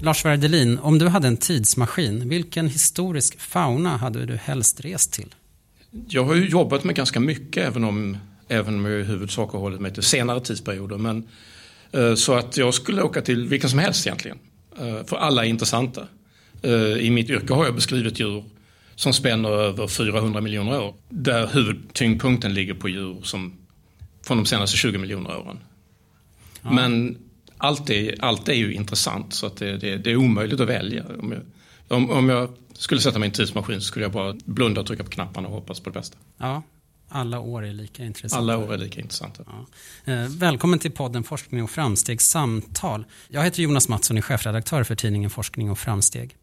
Lars Werdelin, om du hade en tidsmaskin, vilken historisk fauna hade du helst rest till? Jag har ju jobbat med ganska mycket, även om, även om jag i huvudsak har hållit mig till senare tidsperioder. Men, eh, så att jag skulle åka till vilken som helst egentligen. Eh, för alla är intressanta. Eh, I mitt yrke har jag beskrivit djur som spänner över 400 miljoner år. Där huvudtyngdpunkten ligger på djur som från de senaste 20 miljoner åren. Ja. Men allt är, allt är ju intressant så att det, det, det är omöjligt att välja. Om jag, om, om jag skulle sätta mig i en tidsmaskin så skulle jag bara blunda och trycka på knapparna och hoppas på det bästa. Ja, alla år är lika intressanta. Alla år är lika intressanta. Ja. Eh, välkommen till podden Forskning och framsteg samtal. Jag heter Jonas Mattsson och är chefredaktör för tidningen Forskning och framsteg.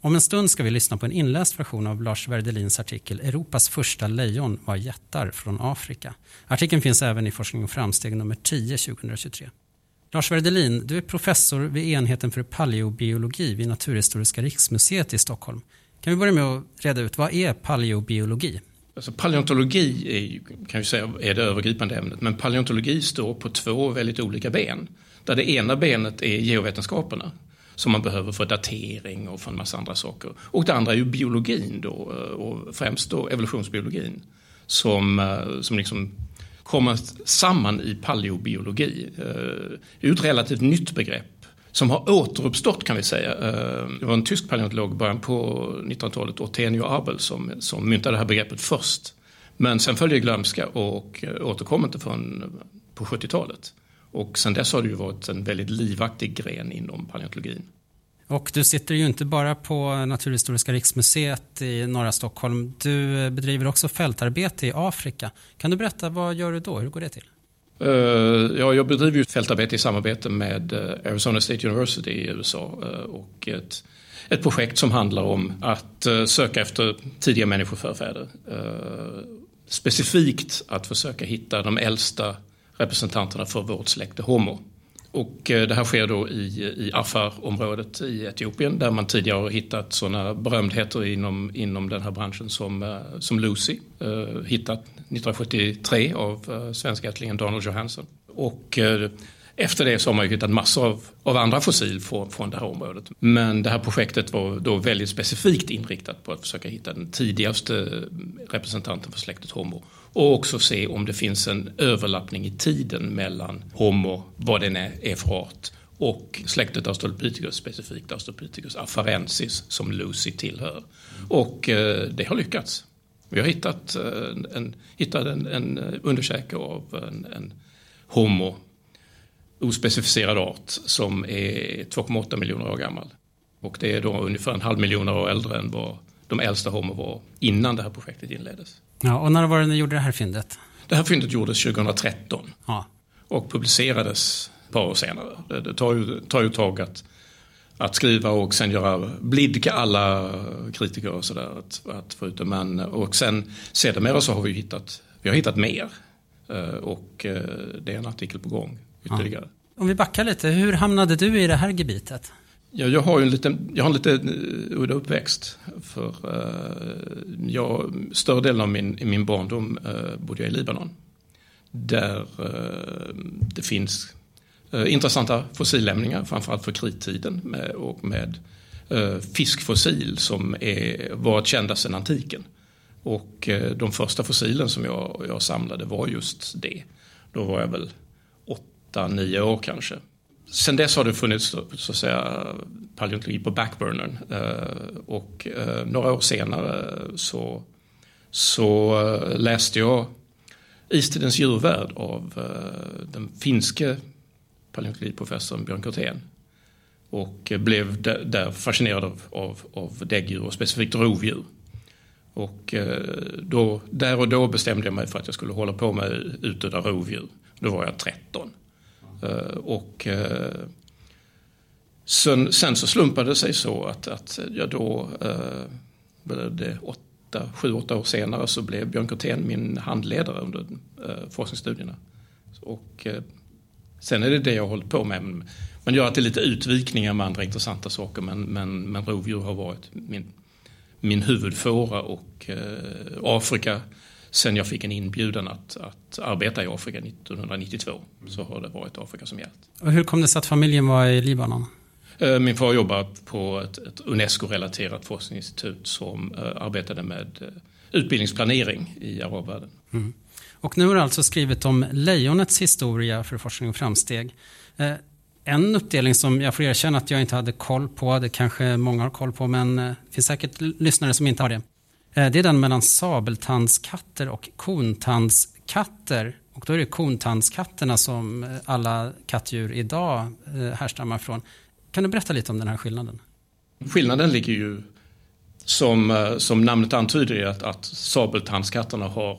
Om en stund ska vi lyssna på en inläst version av Lars Werdelins artikel Europas första lejon var jättar från Afrika. Artikeln finns även i Forskning och framsteg nummer 10 2023. Lars Werdelin, du är professor vid enheten för paleobiologi vid Naturhistoriska riksmuseet i Stockholm. Kan vi börja med att reda ut, vad är paleobiologi? Alltså paleontologi är, kan vi säga, är det övergripande ämnet, men paleontologi står på två väldigt olika ben. Där det ena benet är geovetenskaperna som man behöver för datering och för en massa andra saker. Och det andra är ju biologin då, och främst då evolutionsbiologin som, eh, som liksom kommer samman i paleobiologi. Det är ett relativt nytt begrepp som har återuppstått kan vi säga. Eh, det var en tysk paleontolog i början på 1900-talet, Ortenio Abel, som, som myntade det här begreppet först. Men sen följde glömska och eh, återkom inte förrän på 70-talet. Och sen dess har det ju varit en väldigt livaktig gren inom paleontologin. Och du sitter ju inte bara på Naturhistoriska riksmuseet i norra Stockholm. Du eh, bedriver också fältarbete i Afrika. Kan du berätta, vad gör du då? Hur går det till? Uh, ja, jag bedriver ju fältarbete i samarbete med uh, Arizona State University i USA uh, och ett, ett projekt som handlar om att söka efter tidiga människoförfäder. Specifikt att försöka hitta de äldsta representanterna för vårt släkte Homo. Och eh, det här sker då i, i Afar-området i Etiopien där man tidigare har hittat sådana berömdheter inom, inom den här branschen som, eh, som Lucy, eh, hittat 1973 av eh, svenskättlingen Donald Johansson. Och eh, efter det så har man ju hittat massor av, av andra fossil från, från det här området. Men det här projektet var då väldigt specifikt inriktat på att försöka hitta den tidigaste eh, representanten för släktet Homo. Och också se om det finns en överlappning i tiden mellan Homo, vad den är, är för art, och släktet Australopithecus, specifikt Australopithecus afarensis som Lucy tillhör. Och eh, det har lyckats. Vi har hittat en, en, hittat en, en eh, underkäke av en, en Homo ospecificerad art som är 2,8 miljoner år gammal. Och det är då ungefär en halv miljon år äldre än vad de äldsta Homo var innan det här projektet inleddes. Ja, och när var det ni gjorde det här fyndet? Det här fyndet gjordes 2013 ja. och publicerades ett par år senare. Det, det tar, ju, tar ju tag att, att skriva och sen göra, blidka alla kritiker och sådär att, att få ut det. Men, och sen sedermera så har vi hittat, vi har hittat mer. Eh, och eh, det är en artikel på gång ytterligare. Ja. Om vi backar lite, hur hamnade du i det här gebitet? Ja, jag har ju en liten, jag har en lite eh, udda uppväxt. För, uh, jag, större delen av min, min barndom uh, bodde jag i Libanon. Där uh, det finns intressanta fossillämningar, framförallt för krittiden. Med, och med fiskfossil som är, varit kända sedan antiken. Och de första fossilen som jag, jag samlade var just det. Då var jag väl åtta, nio år kanske. Sen dess har det funnits så att säga paleontologi på backburnern eh, och eh, några år senare så, så eh, läste jag Istidens djurvärld av den finske paleontologiprofessorn Björn Kortén och blev där fascinerad av, av, av däggdjur och specifikt rovdjur. Och då, där och då bestämde jag mig för att jag skulle hålla på med utdöda rovdjur. Då var jag 13. Eh, och eh, sen, sen, så slumpade det sig så att, att jag då, eh, det åtta, sju, åtta år senare så blev Björn Kortén min handledare under eh, forskningsstudierna. Och sen är det det jag har hållit på med. Man gör alltid lite utvikningar med andra intressanta saker men, men, men rovdjur har varit min, min huvudfåra och eh, Afrika sen jag fick en inbjudan att, att arbeta i Afrika 1992 så har det varit Afrika som gällt. Och hur kom det sig att familjen var i Libanon? Eh, min far jobbar på ett, ett Unesco-relaterat forskningsinstitut som uh, arbetade med uh, utbildningsplanering i arabvärlden. Mm. Och nu har du alltså skrivit om lejonets historia för forskning och framsteg. En uppdelning som jag får erkänna att jag inte hade koll på, det kanske många har koll på, men det finns säkert lyssnare som inte har det. Eh, det är den mellan sabeltandskatter och kontandskatter. Och då är det kontandskatterna som eh, alla kattdjur idag eh, härstammar från. Kan du berätta lite om den här skillnaden? Skillnaden ligger ju som, som namnet antyder att, att sabeltandskatterna har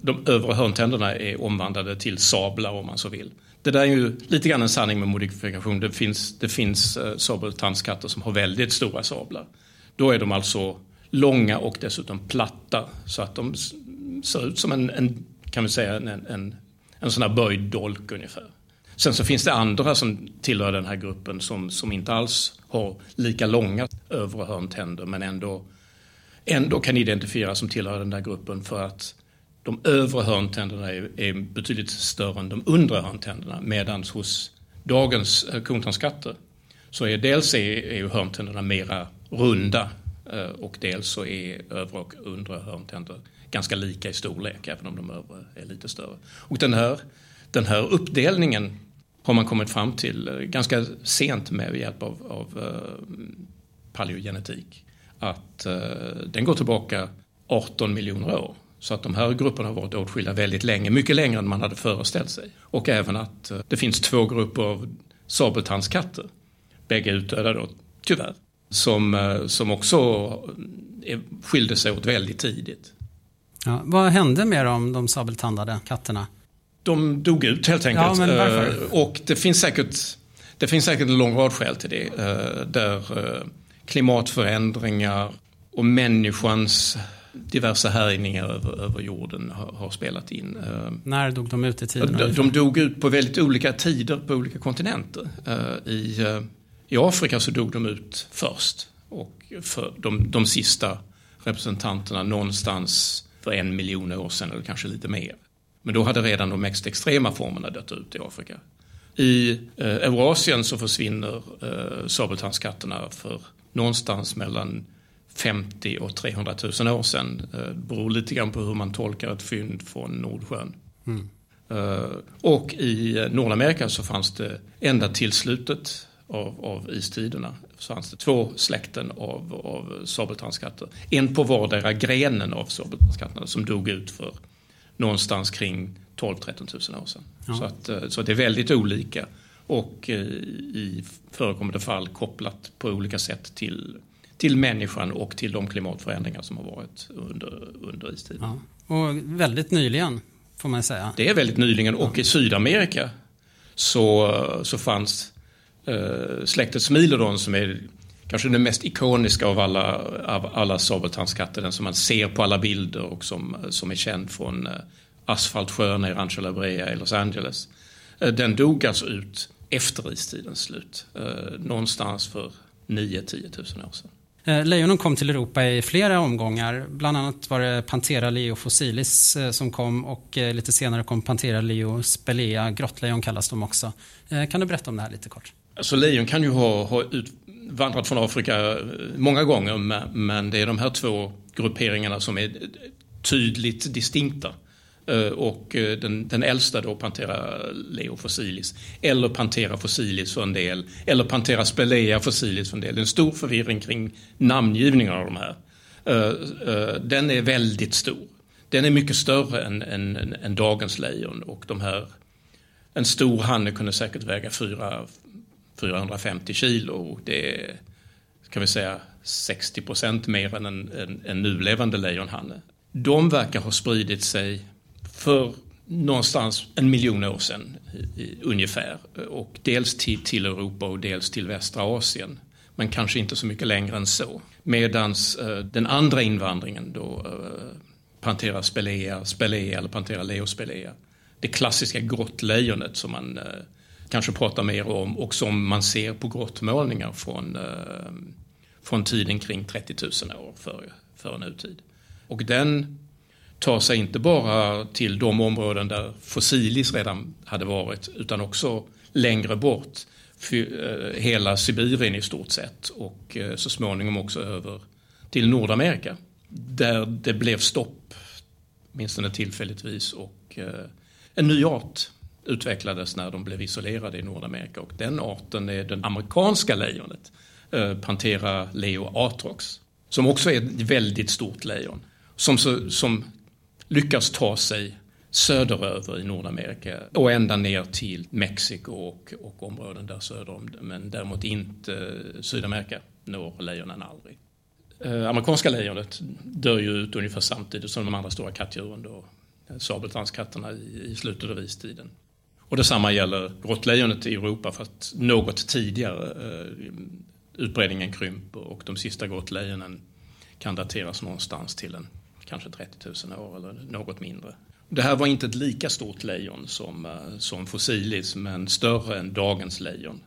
de övre hörntänderna är omvandlade till sablar om man så vill. Det där är ju lite grann en sanning med modifikation. Det finns, det finns sabeltandskatter som har väldigt stora sablar. Då är de alltså långa och dessutom platta så att de ser ut som en, en kan vi säga, en, en, en sån här böjd dolk ungefär. Sen så finns det andra som tillhör den här gruppen som, som inte alls har lika långa övre hörntänder men ändå, ändå kan identifieras som tillhör den där gruppen för att de övre hörntänderna är, är betydligt större än de undre hörntänderna medan hos dagens eh, så är dels är, är hörntänderna mera runda Eh, och dels så är övre och undre hörntänder ganska lika i storlek även om de övre är lite större. Och den här, den här uppdelningen har man kommit fram till eh, ganska sent med hjälp av, av eh, paleogenetik. Att den går tillbaka 18 miljoner år. Så att de här grupperna har varit åtskilda väldigt länge, mycket längre än man hade föreställt sig. Och även att det finns två grupper av sabeltandskatter, bägge utdöda då, tyvärr, som, som också skilde sig åt väldigt tidigt. Ja, vad hände med de, de sabeltandade katterna? de dog ut helt enkelt. Ja, eh, och det finns, säkert, det finns säkert en lång rad skäl till det. Eh, där eh, klimatförändringar och människans diverse härjningar över, över jorden har, har, spelat in. När dog de ut i tiden? De, de dog ut på väldigt olika tider på olika kontinenter. I, i Afrika så dog de ut först. Och för de, de sista representanterna någonstans för en miljon år sedan eller kanske lite mer. Men då hade redan de mest extrema formerna dött ut i Afrika. I eh, Eurasien så försvinner eh, sabeltandskatterna för någonstans mellan 50 och 300 000 år sedan. Eh, det beror lite grann på hur man tolkar ett fynd från Nordsjön. Mm. Eh, och i Nordamerika så fanns det ända till slutet av, av istiderna så fanns det två släkten av, av sabeltandskatter. En på vardera grenen av sabeltandskatterna som dog ut för någonstans kring 12-13 000 år sedan. Ja. Så, att, eh, så det är väldigt olika och eh, i förekommande fall kopplat på olika sätt till, till människan och till de klimatförändringar som har varit under, under istiden. Ja. Och väldigt nyligen får man säga. Det är väldigt nyligen och i Sydamerika så, så fanns eh, släktet Smilodon som är kanske den mest ikoniska av alla, av alla sabeltandskatter, den som man ser på alla bilder och som, som är känd från eh, asfaltsjöarna i Rancho La Brea i Los Angeles. Eh, den dog alltså ut efter istidens slut, eh, någonstans för 9-10 000 år sedan. Eh, lejonen kom till Europa i flera omgångar. Bland annat var det Panthera leo fossilis eh, som kom och eh, lite senare kom Panthera leo spelea, grottlejon kallas de också. Kan du berätta om det här lite kort? Alltså lejon kan ju ha, ha ut, vandrat från Afrika eh, många gånger men det är de här två grupperingarna som är tydligt distinkta. Eh, och eh, den, den äldsta då Panthera leo fossilis eller Panthera fossilis för en del eller Panthera spelea fossilis för en del. Det är en stor förvirring kring namngivningen av de här. Den är väldigt stor. Den är mycket större än, än, än dagens lejon och de här en stor hanne kunde säkert väga 4, 450 kilo. Det är, kan vi säga, 60 procent mer än en, en, en nulevande lejonhanne. De verkar ha spridit sig för någonstans en miljon år sedan i, ungefär. Och dels till, till Europa och dels till västra Asien. Men kanske inte så mycket längre än så. Medan eh, den andra invandringen då, eh, Panthera spelea, spelea eller Panthera leospelea, det klassiska grottlejonet som man eh, kanske pratar mer om och som man ser på grottmålningar från, eh, från tiden kring 30 000 år före, för nutid. Och den tar sig inte bara till de områden där fossilis redan hade varit utan också längre bort eh, hela Sibirien i stort sett och eh, så småningom också över till Nordamerika. Där det blev stopp, åtminstone tillfälligtvis, och eh, en ny art utvecklades när de blev isolerade i Nordamerika och den arten är den amerikanska lejonet, eh, Panthera leo atrox, som också är ett väldigt stort lejon. Som, som lyckas ta sig söderöver i Nordamerika och ända ner till Mexiko och, och områden där söder om men däremot inte Sydamerika når lejonen aldrig. Eh, amerikanska lejonet dör ju ut ungefär samtidigt som de andra stora kattdjuren då, eh, sabeltandskatterna i, i slutet av istiden. Och detsamma gäller grottlejonet i Europa fast något tidigare. Eh, utbredningen krymper och de sista grottlejonen kan dateras någonstans till en kanske 30 000 år eller något mindre. Det här var inte ett lika stort lejon som, eh, som fossilis men större än dagens lejon.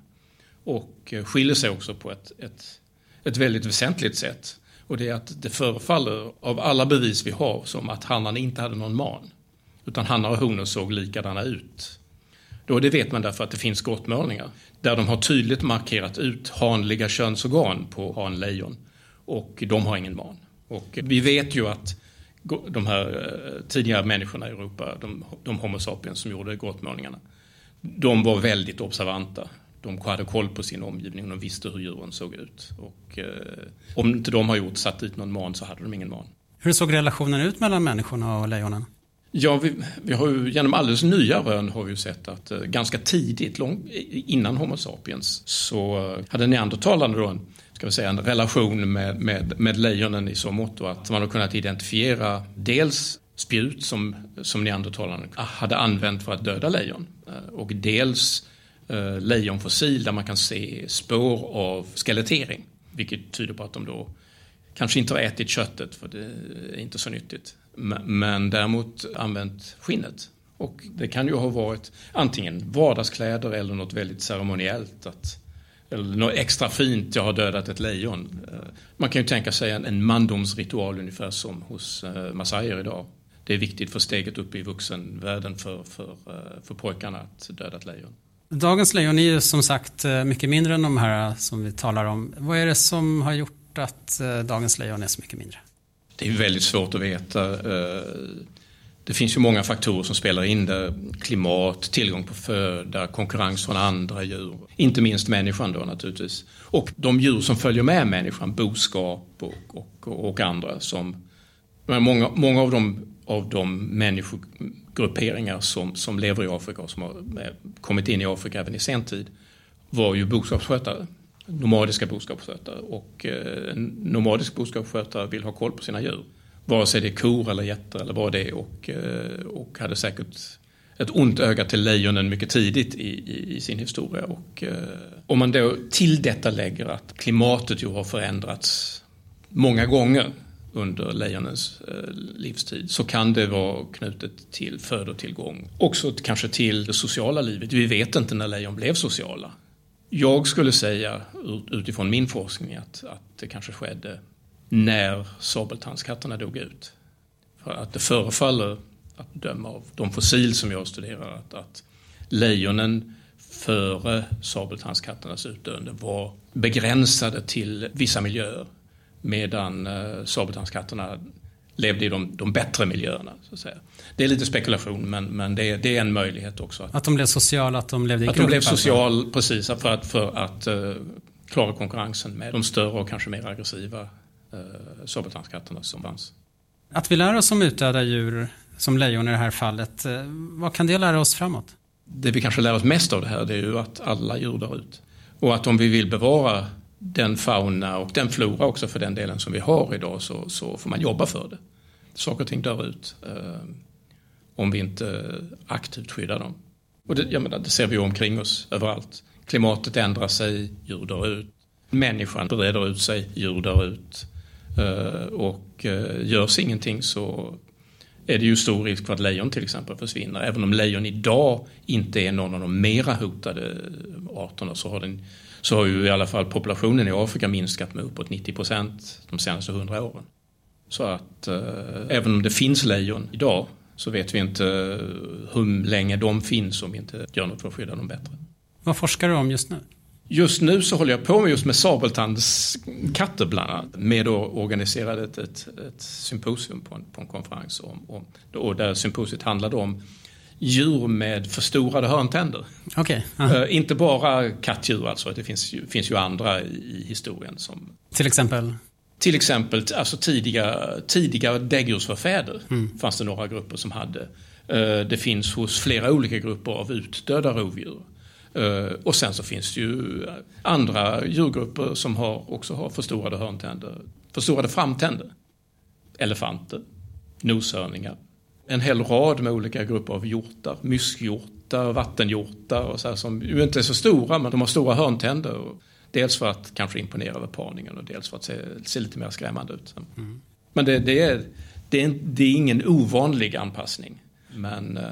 Och eh, skiljer sig också på ett, ett, ett väldigt väsentligt sätt. Och det är att det förefaller av alla bevis vi har som att hannarna inte hade någon man. Utan hannar och honor såg likadana ut. Och det vet man därför att det finns grottmålningar där de har tydligt markerat ut hanliga könsorgan på hanlejon och de har ingen man. Och vi vet ju att de här eh, tidigare människorna i Europa, de, de Homo sapiens som gjorde grottmålningarna, de var väldigt observanta. De hade koll på sin omgivning och de visste hur djuren såg ut. Och, eh, om inte de har gjort satt dit någon man så hade de ingen man. Hur såg relationen ut mellan människorna och lejonen? Ja, vi, vi, har ju genom alldeles nya rön har vi ju sett att eh, ganska tidigt, lång, innan Homo sapiens, så eh, hade neandertalarna då en ska vi säga, en relation med, med, med lejonen i så mått att man har kunnat identifiera dels spjut som, som neandertalarna hade använt för att döda lejon eh, och dels eh, lejonfossil där man kan se spår av skelettering vilket tyder på att de då kanske inte har ätit köttet för det är inte så nyttigt men däremot använt skinnet. Och det kan ju ha varit antingen vardagskläder eller något väldigt ceremoniellt. Att eller något extra fint, jag har dödat ett lejon. Eh, man kan ju tänka sig en, en mandomsritual ungefär som hos eh, massajer idag. Det är viktigt för steget upp i vuxenvärlden för, för, eh, för pojkarna att döda ett lejon. Dagens lejon är ju som sagt eh, mycket mindre än de här eh, som vi talar om. Vad är det som har gjort att dagens lejon är så mycket mindre? Det är väldigt svårt att veta. Eh, det finns ju många faktorer som spelar in där. Klimat, tillgång på föda, konkurrens från andra djur. Inte minst människan då naturligtvis. Och de djur som följer med människan, boskap och, och, och andra. Som, många, många av de, av de människogrupperingar som, som lever i Afrika och som har eh, kommit in i Afrika även i sen tid var ju boskapsskötare. Nomadiska boskapsskötare. Och eh, en nomadisk boskapsskötare vill ha koll på sina djur vare sig det är kor eller getter eller vad det är och, eh, och hade säkert ett ont öga till lejonen mycket tidigt i, i, i sin historia. Och, eh, om man då till detta lägger att klimatet ju har förändrats många gånger under lejonens eh, livstid så kan det vara knutet till födotillgång. Också kanske till det sociala livet. Vi vet inte när lejon blev sociala. Jag skulle säga utifrån min forskning att, att det kanske skedde när sabeltandskatterna dog ut. För att det förefaller, att döma av de fossil som jag studerar, att, att lejonen före sabeltandskatternas utdöende var begränsade till vissa miljöer medan eh, sabeltandskatterna levde i de, de bättre miljöerna. Så att säga. Det är lite spekulation men, men det, är, det är en möjlighet också. Att de blev sociala, att de levde i grupp? Att de blev social, precis, för att, för att uh, klara konkurrensen med de större och kanske mer aggressiva eh, sabeltandskatterna som fanns. Att vi lär oss om utdöda djur, som lejon i det här fallet, eh, vad kan det lära oss framåt? Det vi kanske lär oss mest av det här det är ju att alla djur dör ut. Och att om vi vill bevara den fauna och den flora också för den delen som vi har idag så, så får man jobba för det. Saker och ting dör ut eh, om vi inte aktivt skyddar dem. Och det, jag menar, det ser vi omkring oss överallt. Klimatet ändrar sig, djur dör ut. Människan breder ut sig, djur dör ut. Eh, och eh, görs ingenting så är det ju stor risk för att lejon till exempel försvinner. Även om lejon idag inte är någon av de mera hotade arterna så har, den, så har ju i alla fall populationen i Afrika minskat med uppåt 90 procent de senaste hundra åren. Så att eh, även om det finns lejon idag så vet vi inte hur länge de finns om vi inte gör något för att skydda dem bättre. Vad forskar du om just nu? Just nu så håller jag på med just med sabeltandskatter bland annat. Med då organiserade ett, ett, ett symposium på en, på en konferens. Om, om, och där symposiet handlade om djur med förstorade hörntänder. Okay. Uh, inte bara kattdjur alltså, det finns finns ju andra i, i historien som... Till exempel? Till exempel alltså tidiga, tidiga däggdjursförfäder mm. fanns det några grupper som hade. Uh, det finns hos flera olika grupper av utdöda rovdjur. Uh, och sen så finns det ju andra djurgrupper som har, också har förstorade hörntänder, förstorade framtänder. Elefanter, noshörningar, en hel rad med olika grupper av hjortar. Myskhjortar, vattenhjortar och så här, som ju inte är så stora men de har stora hörntänder. Dels för att kanske imponera över parningen och dels för att se, se lite mer skrämmande ut. Mm. Men det, det, är, det, är, det är ingen ovanlig anpassning. Men eh,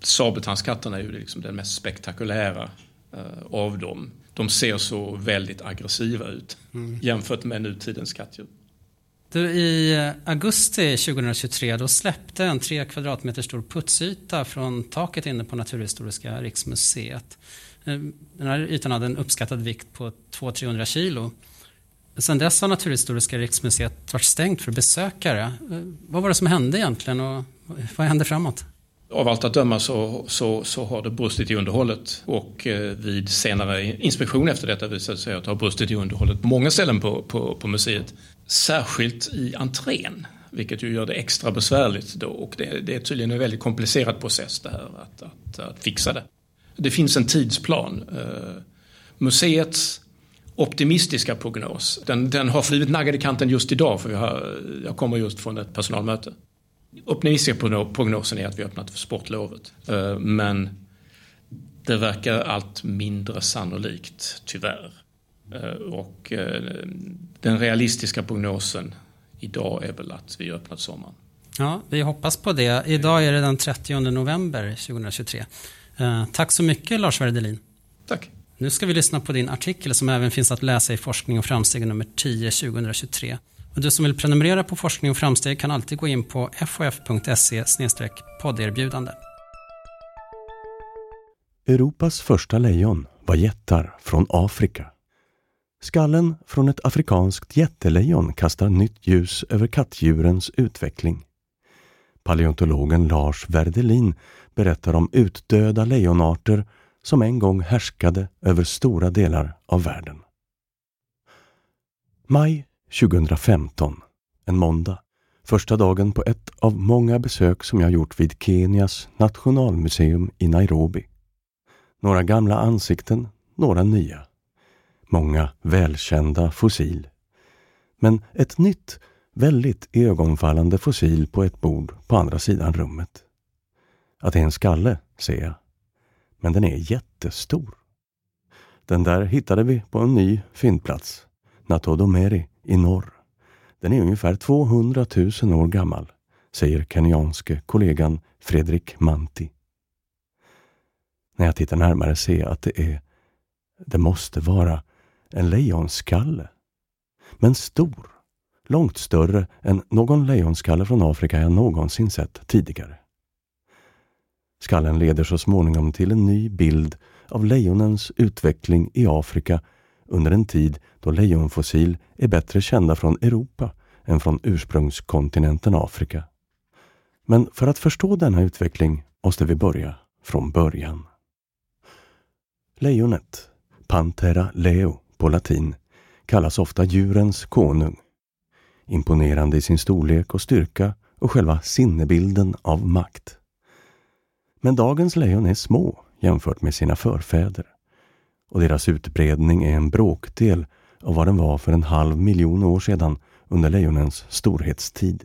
sabeltandskatterna är ju liksom den mest spektakulära eh, av dem. De ser så väldigt aggressiva ut mm. jämfört med nutidens kattdjur. Du, I augusti 2023 då släppte en tre kvadratmeter stor putsyta från taket inne på Naturhistoriska riksmuseet. Eh, den här ytan hade en uppskattad vikt på 200-300 kilo. Sedan dess har Naturhistoriska riksmuseet varit stängt för besökare. Eh, vad var det som hände egentligen och vad hände framåt? Av allt att döma så, så, så har det brustit i underhållet och eh, vid senare inspektion efter detta visade det sig att det har brustit i underhållet på många ställen på, på, på museet. Särskilt i entrén, vilket ju gör det extra besvärligt då och det, det är tydligen en väldigt komplicerad process det här att, att, att fixa det. Det finns en tidsplan. Uh, museets optimistiska prognos, den, den har blivit naggad i kanten just idag för jag, har, jag kommer just från ett personalmöte. Optimistiska prognosen är att vi har öppnat för sportlovet. Uh, men det verkar allt mindre sannolikt, tyvärr. Uh, och den realistiska prognosen idag är väl att vi öppnat sommaren. Ja, vi hoppas på det. Idag är det den 30 november 2023. Eh, tack så mycket Lars Werdelin. Tack. Nu ska vi lyssna på din artikel som även finns att läsa i Forskning och framsteg nummer 10 2023. Och du som vill prenumerera på Forskning och framsteg kan alltid gå in på fof.se podderbjudande. Europas första lejon var jättar från Afrika. Skallen från ett afrikanskt jättelejon kastar nytt ljus över kattdjurens utveckling. Paleontologen Lars Werdelin berättar om utdöda lejonarter som en gång härskade över stora delar av världen. Maj 2015, en måndag, första dagen på ett av många besök som jag gjort vid Kenias nationalmuseum i Nairobi. Några gamla ansikten, några nya många välkända fossil. Men ett nytt, väldigt ögonfallande fossil på ett bord på andra sidan rummet. Att det är en skalle, ser jag. Men den är jättestor. Den där hittade vi på en ny fyndplats, Natodomeri i norr. Den är ungefär 200 000 år gammal, säger kenyanske kollegan Fredrik Manti. När jag tittar närmare ser jag att det är det måste vara en lejonskalle. Men stor, långt större än någon lejonskalle från Afrika jag någonsin sett tidigare. Skallen leder så småningom till en ny bild av lejonens utveckling i Afrika under en tid då lejonfossil är bättre kända från Europa än från ursprungskontinenten Afrika. Men för att förstå denna utveckling måste vi börja från början. Lejonet, Panthera leo, på latin, kallas ofta djurens konung. Imponerande i sin storlek och styrka och själva sinnebilden av makt. Men dagens lejon är små jämfört med sina förfäder och deras utbredning är en bråkdel av vad den var för en halv miljon år sedan under lejonens storhetstid.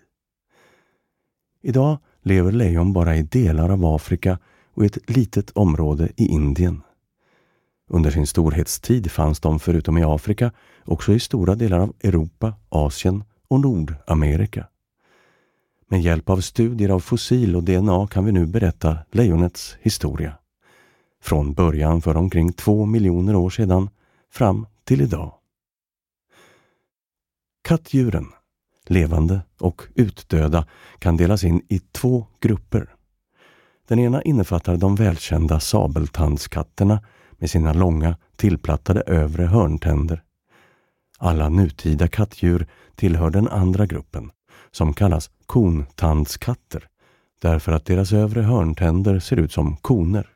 Idag lever lejon bara i delar av Afrika och i ett litet område i Indien. Under sin storhetstid fanns de förutom i Afrika också i stora delar av Europa, Asien och Nordamerika. Med hjälp av studier av fossil och DNA kan vi nu berätta lejonets historia. Från början för omkring två miljoner år sedan fram till idag. Kattdjuren, levande och utdöda, kan delas in i två grupper. Den ena innefattar de välkända sabeltandskatterna med sina långa tillplattade övre hörntänder. Alla nutida kattdjur tillhör den andra gruppen, som kallas kontandskatter, därför att deras övre hörntänder ser ut som koner.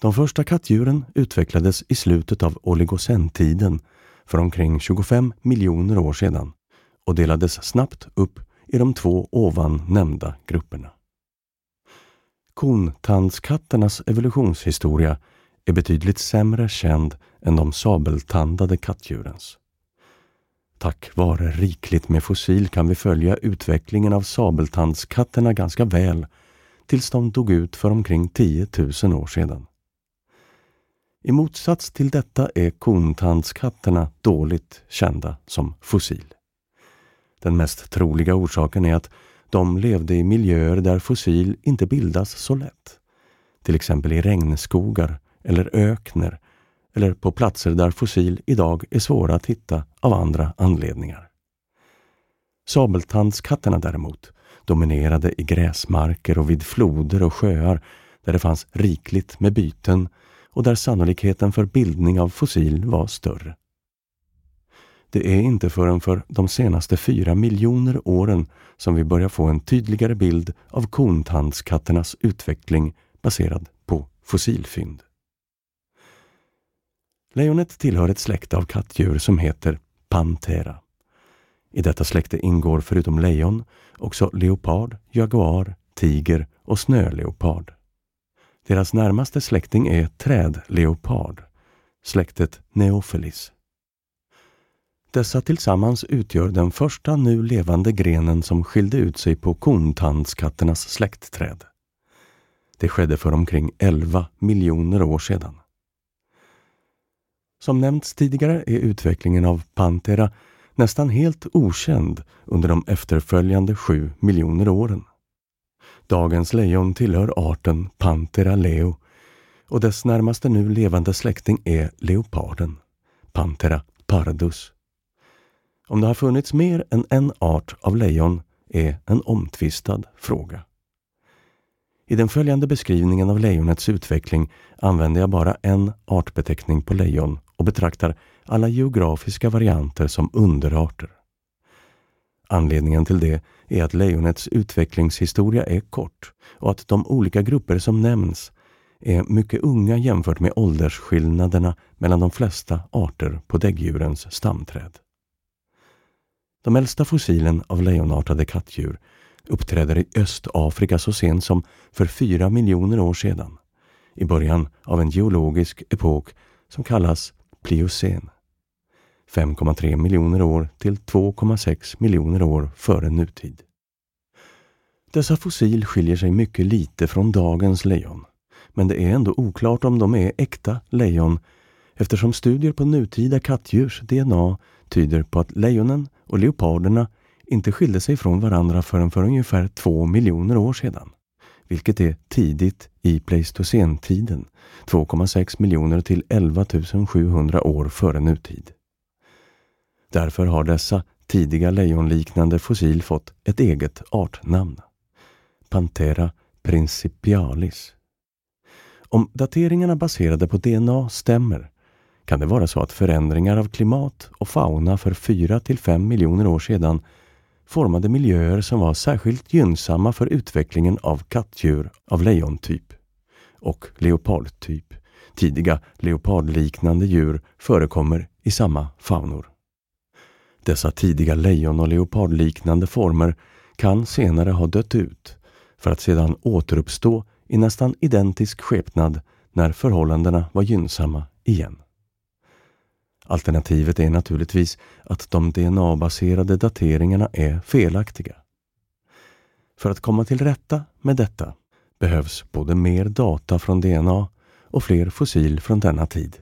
De första kattdjuren utvecklades i slutet av oligocentiden för omkring 25 miljoner år sedan och delades snabbt upp i de två ovan nämnda grupperna. Kontandskatternas evolutionshistoria är betydligt sämre känd än de sabeltandade kattdjurens. Tack vare rikligt med fossil kan vi följa utvecklingen av sabeltandskatterna ganska väl tills de dog ut för omkring 10 000 år sedan. I motsats till detta är kontandskatterna dåligt kända som fossil. Den mest troliga orsaken är att de levde i miljöer där fossil inte bildas så lätt. Till exempel i regnskogar eller ökner eller på platser där fossil idag är svåra att hitta av andra anledningar. Sabeltandskatterna däremot dominerade i gräsmarker och vid floder och sjöar där det fanns rikligt med byten och där sannolikheten för bildning av fossil var större. Det är inte förrän för de senaste fyra miljoner åren som vi börjar få en tydligare bild av kontandskatternas utveckling baserad på fossilfynd. Lejonet tillhör ett släkte av kattdjur som heter Panthera. I detta släkte ingår förutom lejon också leopard, jaguar, tiger och snöleopard. Deras närmaste släkting är trädleopard, släktet Neophelis. Dessa tillsammans utgör den första nu levande grenen som skilde ut sig på kontandskatternas släktträd. Det skedde för omkring 11 miljoner år sedan. Som nämnts tidigare är utvecklingen av Panthera nästan helt okänd under de efterföljande sju miljoner åren. Dagens lejon tillhör arten Panthera leo och dess närmaste nu levande släkting är leoparden, Panthera pardus. Om det har funnits mer än en art av lejon är en omtvistad fråga. I den följande beskrivningen av lejonets utveckling använder jag bara en artbeteckning på lejon och betraktar alla geografiska varianter som underarter. Anledningen till det är att lejonets utvecklingshistoria är kort och att de olika grupper som nämns är mycket unga jämfört med åldersskillnaderna mellan de flesta arter på däggdjurens stamträd. De äldsta fossilen av lejonartade kattdjur uppträder i Östafrika så sent som för fyra miljoner år sedan, i början av en geologisk epok som kallas pliocen. 5,3 miljoner år till 2,6 miljoner år före nutid. Dessa fossil skiljer sig mycket lite från dagens lejon, men det är ändå oklart om de är äkta lejon eftersom studier på nutida kattdjurs DNA tyder på att lejonen och leoparderna inte skilde sig från varandra förrän för ungefär två miljoner år sedan, vilket är tidigt i pleistocentiden, 2,6 miljoner till 11 700 år före nutid. Därför har dessa tidiga lejonliknande fossil fått ett eget artnamn. Panthera principialis. Om dateringarna baserade på DNA stämmer kan det vara så att förändringar av klimat och fauna för 4 till 5 miljoner år sedan formade miljöer som var särskilt gynnsamma för utvecklingen av kattdjur av lejontyp och leopardtyp. Tidiga leopardliknande djur förekommer i samma faunor. Dessa tidiga lejon och leopardliknande former kan senare ha dött ut för att sedan återuppstå i nästan identisk skepnad när förhållandena var gynnsamma igen. Alternativet är naturligtvis att de DNA-baserade dateringarna är felaktiga. För att komma till rätta med detta behövs både mer data från DNA och fler fossil från denna tid.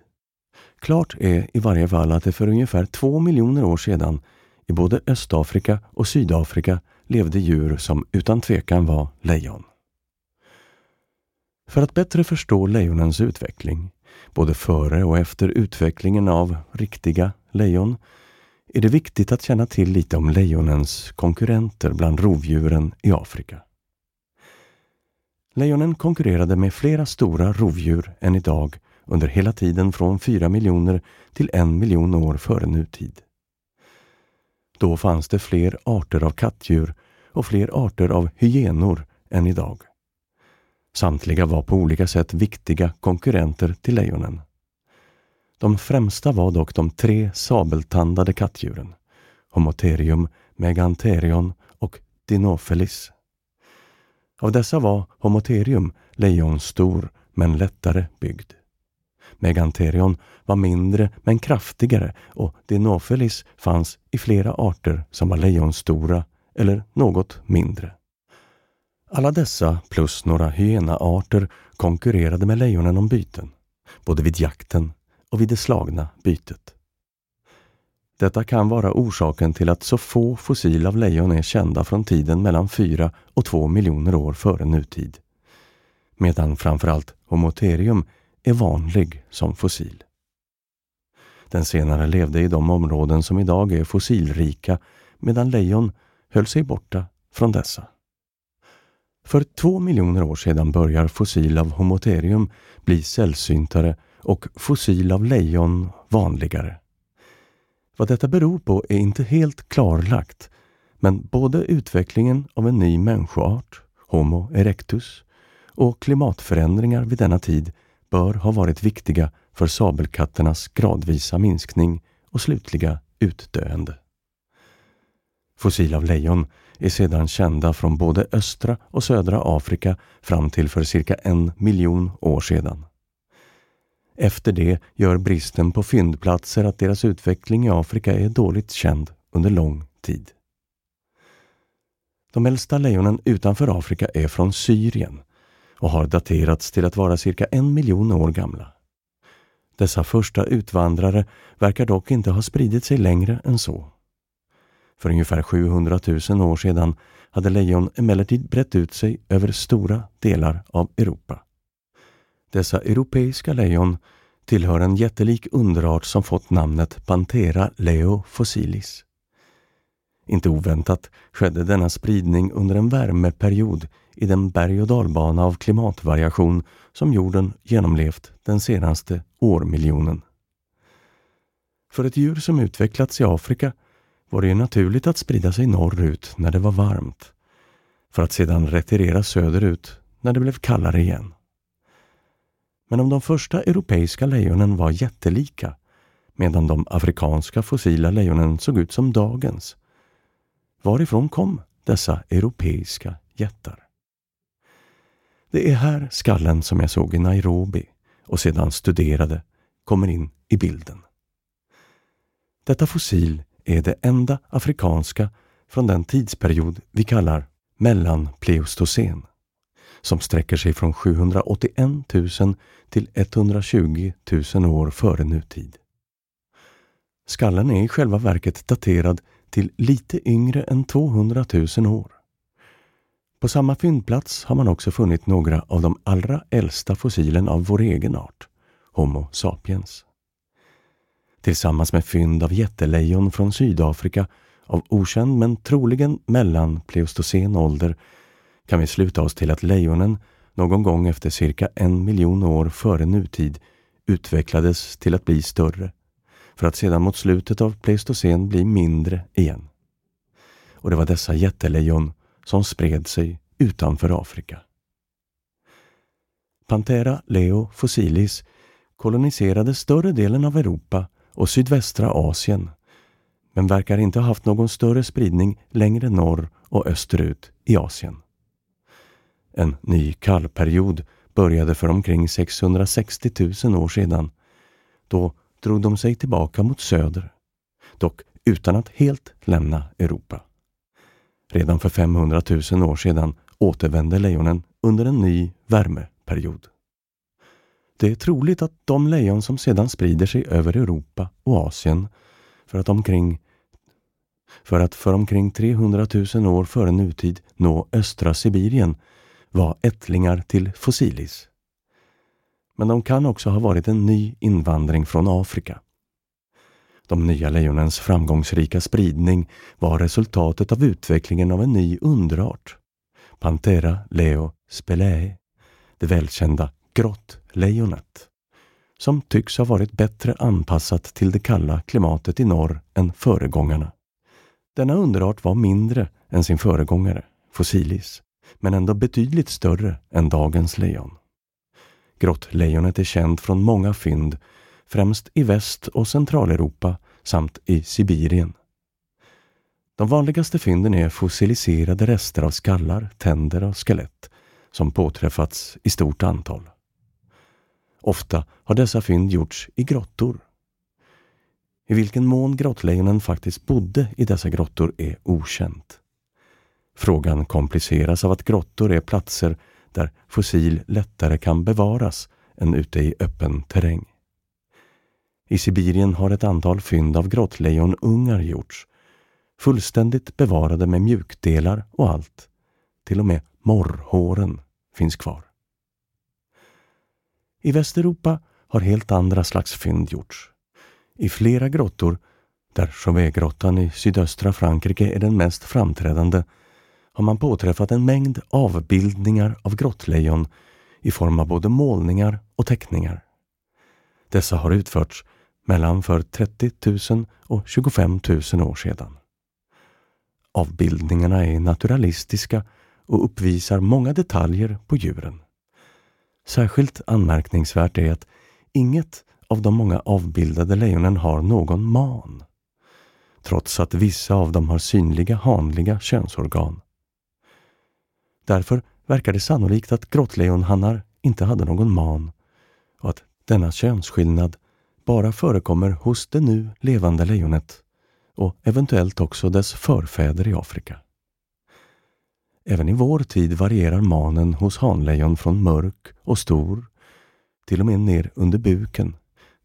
Klart är i varje fall att det för ungefär två miljoner år sedan i både Östafrika och Sydafrika levde djur som utan tvekan var lejon. För att bättre förstå lejonens utveckling både före och efter utvecklingen av riktiga lejon, är det viktigt att känna till lite om lejonens konkurrenter bland rovdjuren i Afrika. Lejonen konkurrerade med flera stora rovdjur än idag under hela tiden från 4 miljoner till en miljon år före nutid. Då fanns det fler arter av kattdjur och fler arter av hyenor än idag. Samtliga var på olika sätt viktiga konkurrenter till lejonen. De främsta var dock de tre sabeltandade kattdjuren, Homotherium, Megantherion och Dinophelis. Av dessa var Homotherium lejonstor men lättare byggd. Megantherion var mindre men kraftigare och Dinophelis fanns i flera arter som var lejonstora eller något mindre. Alla dessa plus några hyenaarter konkurrerade med lejonen om byten, både vid jakten och vid det slagna bytet. Detta kan vara orsaken till att så få fossil av lejon är kända från tiden mellan 4 och 2 miljoner år före nutid, medan framförallt Homotherium är vanlig som fossil. Den senare levde i de områden som idag är fossilrika medan lejon höll sig borta från dessa. För två miljoner år sedan börjar fossil av Homotherium bli sällsyntare och fossil av lejon vanligare. Vad detta beror på är inte helt klarlagt, men både utvecklingen av en ny människoart, Homo erectus, och klimatförändringar vid denna tid bör ha varit viktiga för sabelkatternas gradvisa minskning och slutliga utdöende. Fossil av lejon är sedan kända från både östra och södra Afrika fram till för cirka en miljon år sedan. Efter det gör bristen på fyndplatser att deras utveckling i Afrika är dåligt känd under lång tid. De äldsta lejonen utanför Afrika är från Syrien och har daterats till att vara cirka en miljon år gamla. Dessa första utvandrare verkar dock inte ha spridit sig längre än så. För ungefär 700 000 år sedan hade lejon emellertid brett ut sig över stora delar av Europa. Dessa europeiska lejon tillhör en jättelik underart som fått namnet Panthera leo fossilis. Inte oväntat skedde denna spridning under en värmeperiod i den berg och dalbana av klimatvariation som jorden genomlevt den senaste årmiljonen. För ett djur som utvecklats i Afrika var det ju naturligt att sprida sig norrut när det var varmt, för att sedan retirera söderut när det blev kallare igen. Men om de första europeiska lejonen var jättelika, medan de afrikanska fossila lejonen såg ut som dagens, varifrån kom dessa europeiska jättar? Det är här skallen som jag såg i Nairobi och sedan studerade kommer in i bilden. Detta fossil är det enda afrikanska från den tidsperiod vi kallar mellanpleistocen som sträcker sig från 781 000 till 120 000 år före nutid. Skallen är i själva verket daterad till lite yngre än 200 000 år. På samma fyndplats har man också funnit några av de allra äldsta fossilen av vår egen art, Homo sapiens. Tillsammans med fynd av jättelejon från Sydafrika av okänd men troligen mellan pleistocen ålder kan vi sluta oss till att lejonen någon gång efter cirka en miljon år före nutid utvecklades till att bli större, för att sedan mot slutet av pleistocen bli mindre igen. Och det var dessa jättelejon som spred sig utanför Afrika. Panthera leo fossilis koloniserade större delen av Europa och sydvästra Asien men verkar inte ha haft någon större spridning längre norr och österut i Asien. En ny kallperiod började för omkring 660 000 år sedan. Då drog de sig tillbaka mot söder, dock utan att helt lämna Europa. Redan för 500 000 år sedan återvände lejonen under en ny värmeperiod. Det är troligt att de lejon som sedan sprider sig över Europa och Asien för att omkring för att för omkring 300 000 år före nutid nå östra Sibirien var ättlingar till fossilis. Men de kan också ha varit en ny invandring från Afrika. De nya lejonens framgångsrika spridning var resultatet av utvecklingen av en ny underart, Panthera leo spelae, det välkända lejonet, som tycks ha varit bättre anpassat till det kalla klimatet i norr än föregångarna. Denna underart var mindre än sin föregångare, fossilis, men ändå betydligt större än dagens lejon. Grottlejonet är känt från många fynd, främst i Väst och Centraleuropa samt i Sibirien. De vanligaste fynden är fossiliserade rester av skallar, tänder och skelett som påträffats i stort antal. Ofta har dessa fynd gjorts i grottor. I vilken mån grottlejonen faktiskt bodde i dessa grottor är okänt. Frågan kompliceras av att grottor är platser där fossil lättare kan bevaras än ute i öppen terräng. I Sibirien har ett antal fynd av grottlejonungar gjorts, fullständigt bevarade med mjukdelar och allt. Till och med morrhåren finns kvar. I Västeuropa har helt andra slags fynd gjorts. I flera grottor, där Chauvet-grottan i sydöstra Frankrike är den mest framträdande, har man påträffat en mängd avbildningar av grottlejon i form av både målningar och teckningar. Dessa har utförts mellan för 30 000 och 25 000 år sedan. Avbildningarna är naturalistiska och uppvisar många detaljer på djuren. Särskilt anmärkningsvärt är att inget av de många avbildade lejonen har någon man, trots att vissa av dem har synliga hanliga könsorgan. Därför verkar det sannolikt att grottlejonhannar inte hade någon man och att denna könsskillnad bara förekommer hos det nu levande lejonet och eventuellt också dess förfäder i Afrika. Även i vår tid varierar manen hos hanlejon från mörk och stor, till och med ner under buken,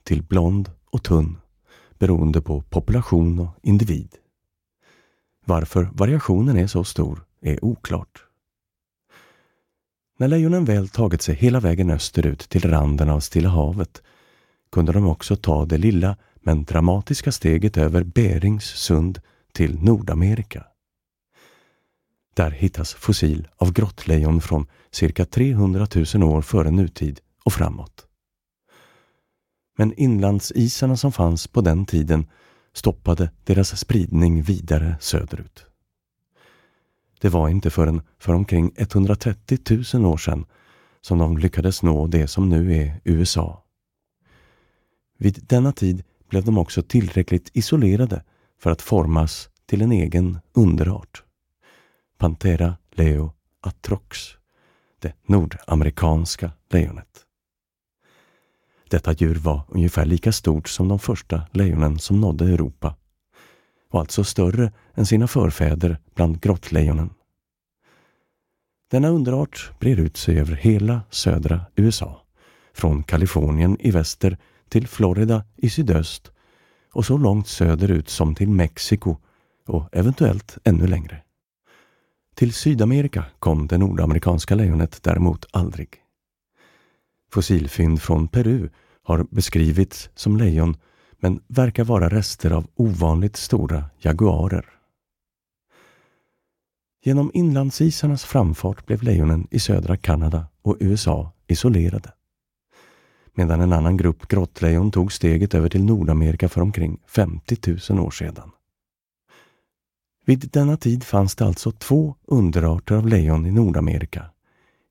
till blond och tunn, beroende på population och individ. Varför variationen är så stor är oklart. När lejonen väl tagit sig hela vägen österut till randen av Stilla havet kunde de också ta det lilla men dramatiska steget över Berings sund till Nordamerika. Där hittas fossil av grottlejon från cirka 300 000 år före nutid och framåt. Men inlandsisarna som fanns på den tiden stoppade deras spridning vidare söderut. Det var inte förrän för omkring 130 000 år sedan som de lyckades nå det som nu är USA. Vid denna tid blev de också tillräckligt isolerade för att formas till en egen underart. Panthera leo atrox, det nordamerikanska lejonet. Detta djur var ungefär lika stort som de första lejonen som nådde Europa och alltså större än sina förfäder bland grottlejonen. Denna underart brer ut sig över hela södra USA, från Kalifornien i väster till Florida i sydöst och så långt söderut som till Mexiko och eventuellt ännu längre. Till Sydamerika kom det nordamerikanska lejonet däremot aldrig. Fossilfynd från Peru har beskrivits som lejon men verkar vara rester av ovanligt stora jaguarer. Genom inlandsisarnas framfart blev lejonen i södra Kanada och USA isolerade. Medan en annan grupp grottlejon tog steget över till Nordamerika för omkring 50 000 år sedan. Vid denna tid fanns det alltså två underarter av lejon i Nordamerika,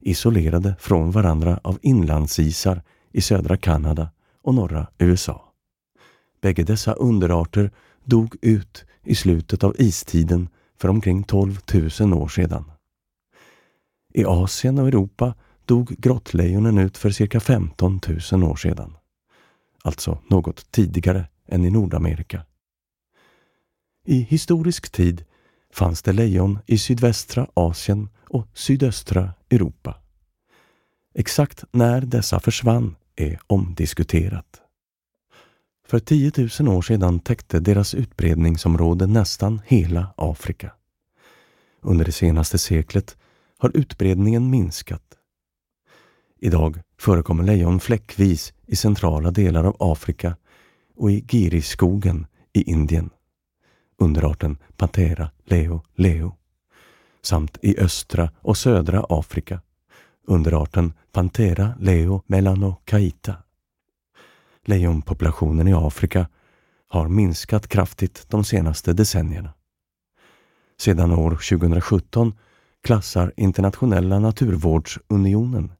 isolerade från varandra av inlandsisar i södra Kanada och norra USA. Bägge dessa underarter dog ut i slutet av istiden för omkring 12 000 år sedan. I Asien och Europa dog grottlejonen ut för cirka 15 000 år sedan. Alltså något tidigare än i Nordamerika. I historisk tid fanns det lejon i sydvästra Asien och sydöstra Europa. Exakt när dessa försvann är omdiskuterat. För 10 000 år sedan täckte deras utbredningsområde nästan hela Afrika. Under det senaste seklet har utbredningen minskat. Idag förekommer lejon fläckvis i centrala delar av Afrika och i Giriskogen i Indien. Underarten Panthera leo leo. Samt i östra och södra Afrika. Underarten Panthera leo melanocaita. lejonpopulationen i Afrika har minskat kraftigt de senaste decennierna. Sedan år 2017 klassar Internationella naturvårdsunionen,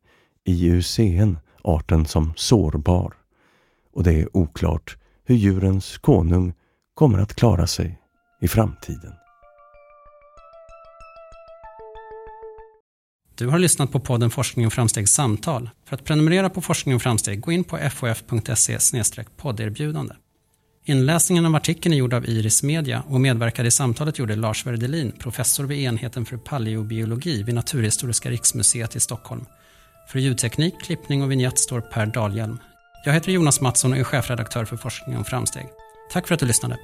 IUCN, arten som sårbar och det är oklart hur djurens konung kommer att klara sig i framtiden. Du har lyssnat på podden Forskning och framstegs samtal. För att prenumerera på Forskning och framsteg, gå in på fof.se podderbjudande. Inläsningen av artikeln är gjord av Iris Media och medverkade i samtalet gjorde Lars Werdelin, professor vid enheten för paleobiologi vid Naturhistoriska riksmuseet i Stockholm. För ljudteknik, klippning och vignett står Per Dahlhjelm. Jag heter Jonas Mattsson och är chefredaktör för Forskning och framsteg. Tack för att du lyssnade.